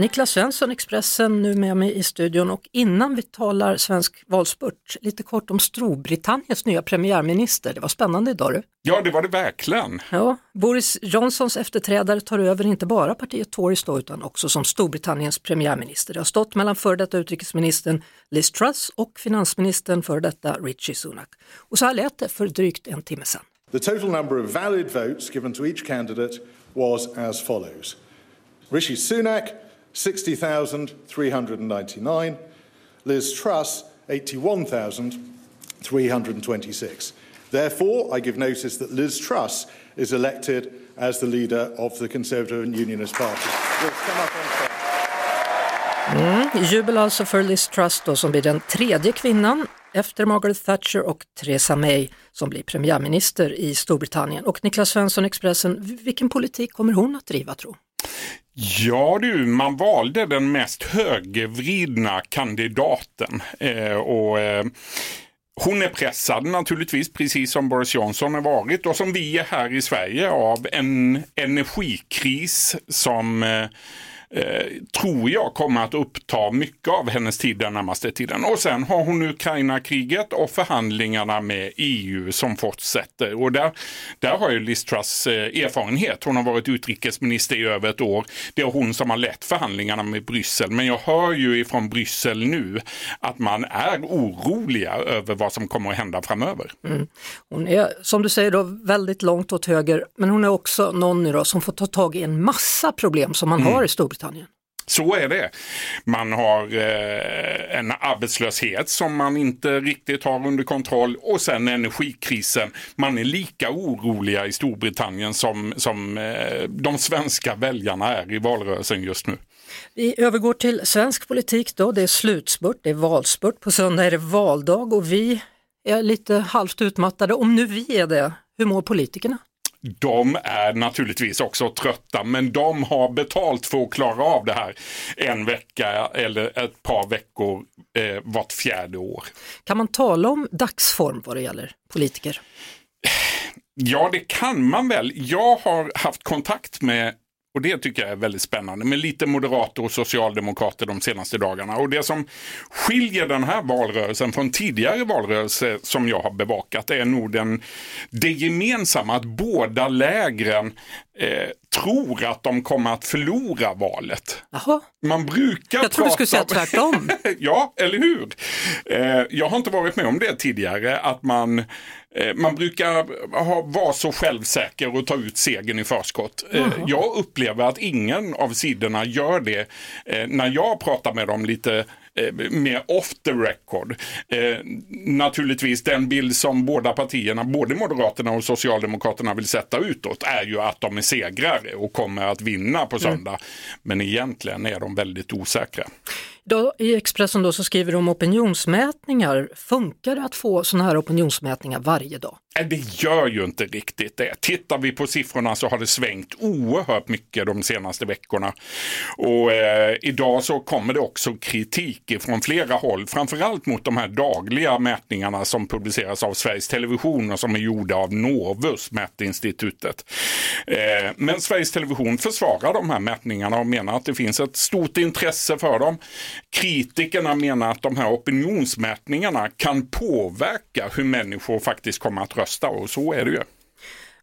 Niklas Svensson, Expressen, nu med mig i studion och innan vi talar svensk valspurt, lite kort om Storbritanniens nya premiärminister. Det var spännande idag du. Ja, det var det verkligen. Ja, Boris Johnsons efterträdare tar över inte bara partiet Tories då, utan också som Storbritanniens premiärminister. Det har stått mellan före detta utrikesministern Liz Truss och finansministern före detta Richie Sunak. Och så här lät det för drygt en timme sedan. The total number of valid votes given to each candidate was as follows. Rishi Sunak 60,399. Liz Truss, 81,326. Therefore, I give notice that Liz Truss is elected as the leader of the Conservative and Unionist Party. Mm, jubel alltså för Liz Truss då, som blir den tredje kvinnan efter Margaret Thatcher och Theresa May som blir premiärminister i Storbritannien. Och Niklas Svensson, Expressen, vilken politik kommer hon att driva tro? Ja du, man valde den mest högervridna kandidaten. Eh, och, eh, hon är pressad naturligtvis, precis som Boris Johnson har varit och som vi är här i Sverige av en energikris som eh, tror jag kommer att uppta mycket av hennes tid den närmaste tiden. Och sen har hon Ukraina-kriget och förhandlingarna med EU som fortsätter. Och där, där har ju Liz Truss eh, erfarenhet. Hon har varit utrikesminister i över ett år. Det är hon som har lett förhandlingarna med Bryssel. Men jag hör ju ifrån Bryssel nu att man är oroliga över vad som kommer att hända framöver. Mm. Hon är, som du säger, då, väldigt långt åt höger, men hon är också någon nu då, som får ta tag i en massa problem som man mm. har i Storbritannien Storbritannien. Så är det. Man har eh, en arbetslöshet som man inte riktigt har under kontroll och sen energikrisen. Man är lika oroliga i Storbritannien som, som eh, de svenska väljarna är i valrörelsen just nu. Vi övergår till svensk politik då. Det är slutspurt, det är valspurt. På söndag är det valdag och vi är lite halvt utmattade. Om nu vi är det, hur mår politikerna? De är naturligtvis också trötta, men de har betalt för att klara av det här en vecka eller ett par veckor eh, vart fjärde år. Kan man tala om dagsform vad det gäller politiker? Ja, det kan man väl. Jag har haft kontakt med och det tycker jag är väldigt spännande med lite moderater och socialdemokrater de senaste dagarna. Och det som skiljer den här valrörelsen från tidigare valrörelser som jag har bevakat är nog den, det gemensamma att båda lägren eh, tror att de kommer att förlora valet. Jaha. Man brukar Jag trodde du skulle säga tvärtom. ja, eller hur? Eh, jag har inte varit med om det tidigare, att man man brukar ha, vara så självsäker och ta ut segern i förskott. Mm. Jag upplever att ingen av sidorna gör det. Eh, när jag pratar med dem lite Eh, mer off the record. Eh, naturligtvis den bild som båda partierna, både Moderaterna och Socialdemokraterna vill sätta utåt är ju att de är segrare och kommer att vinna på mm. söndag. Mm. Men egentligen är de väldigt osäkra. Då, I Expressen då så skriver de om opinionsmätningar. Funkar det att få sådana här opinionsmätningar varje dag? Äh, det gör ju inte riktigt det. Tittar vi på siffrorna så har det svängt oerhört mycket de senaste veckorna. Och eh, idag så kommer det också kritik från flera håll, framförallt mot de här dagliga mätningarna som publiceras av Sveriges Television och som är gjorda av Novus, mätinstitutet. Eh, men Sveriges Television försvarar de här mätningarna och menar att det finns ett stort intresse för dem. Kritikerna menar att de här opinionsmätningarna kan påverka hur människor faktiskt kommer att rösta och så är det ju.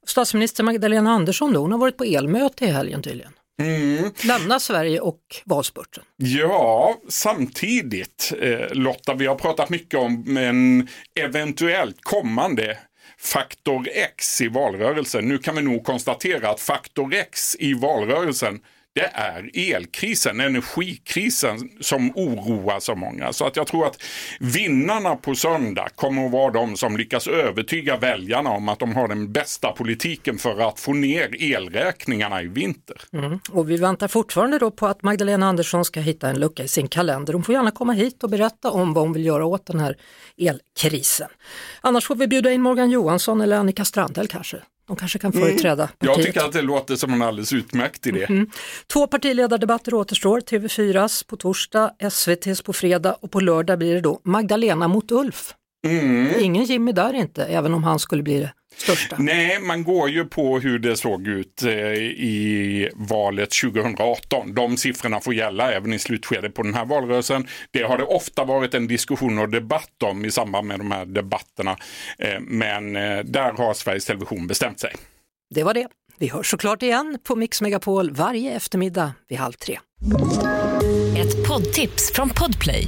Statsminister Magdalena Andersson då, hon har varit på elmöte i helgen tydligen. Mm. Lämna Sverige och valspurten. Ja, samtidigt eh, Lotta, vi har pratat mycket om en eventuellt kommande faktor X i valrörelsen. Nu kan vi nog konstatera att faktor X i valrörelsen det är elkrisen, energikrisen som oroar så många. Så att jag tror att vinnarna på söndag kommer att vara de som lyckas övertyga väljarna om att de har den bästa politiken för att få ner elräkningarna i vinter. Mm. Och vi väntar fortfarande då på att Magdalena Andersson ska hitta en lucka i sin kalender. Hon får gärna komma hit och berätta om vad hon vill göra åt den här elkrisen. Annars får vi bjuda in Morgan Johansson eller Annika Strandhäll kanske. De kanske kan företräda mm. partiet. Jag tycker att det låter som en alldeles utmärkt idé. Mm. Två partiledardebatter återstår, TV4s på torsdag, SVTs på fredag och på lördag blir det då Magdalena mot Ulf. Mm. Ingen Jimmy där inte, även om han skulle bli det största. Nej, man går ju på hur det såg ut eh, i valet 2018. De siffrorna får gälla även i slutskedet på den här valrörelsen. Det har det ofta varit en diskussion och debatt om i samband med de här debatterna. Eh, men eh, där har Sveriges Television bestämt sig. Det var det. Vi hörs såklart igen på Mix Megapol varje eftermiddag vid halv tre. Ett poddtips från Podplay.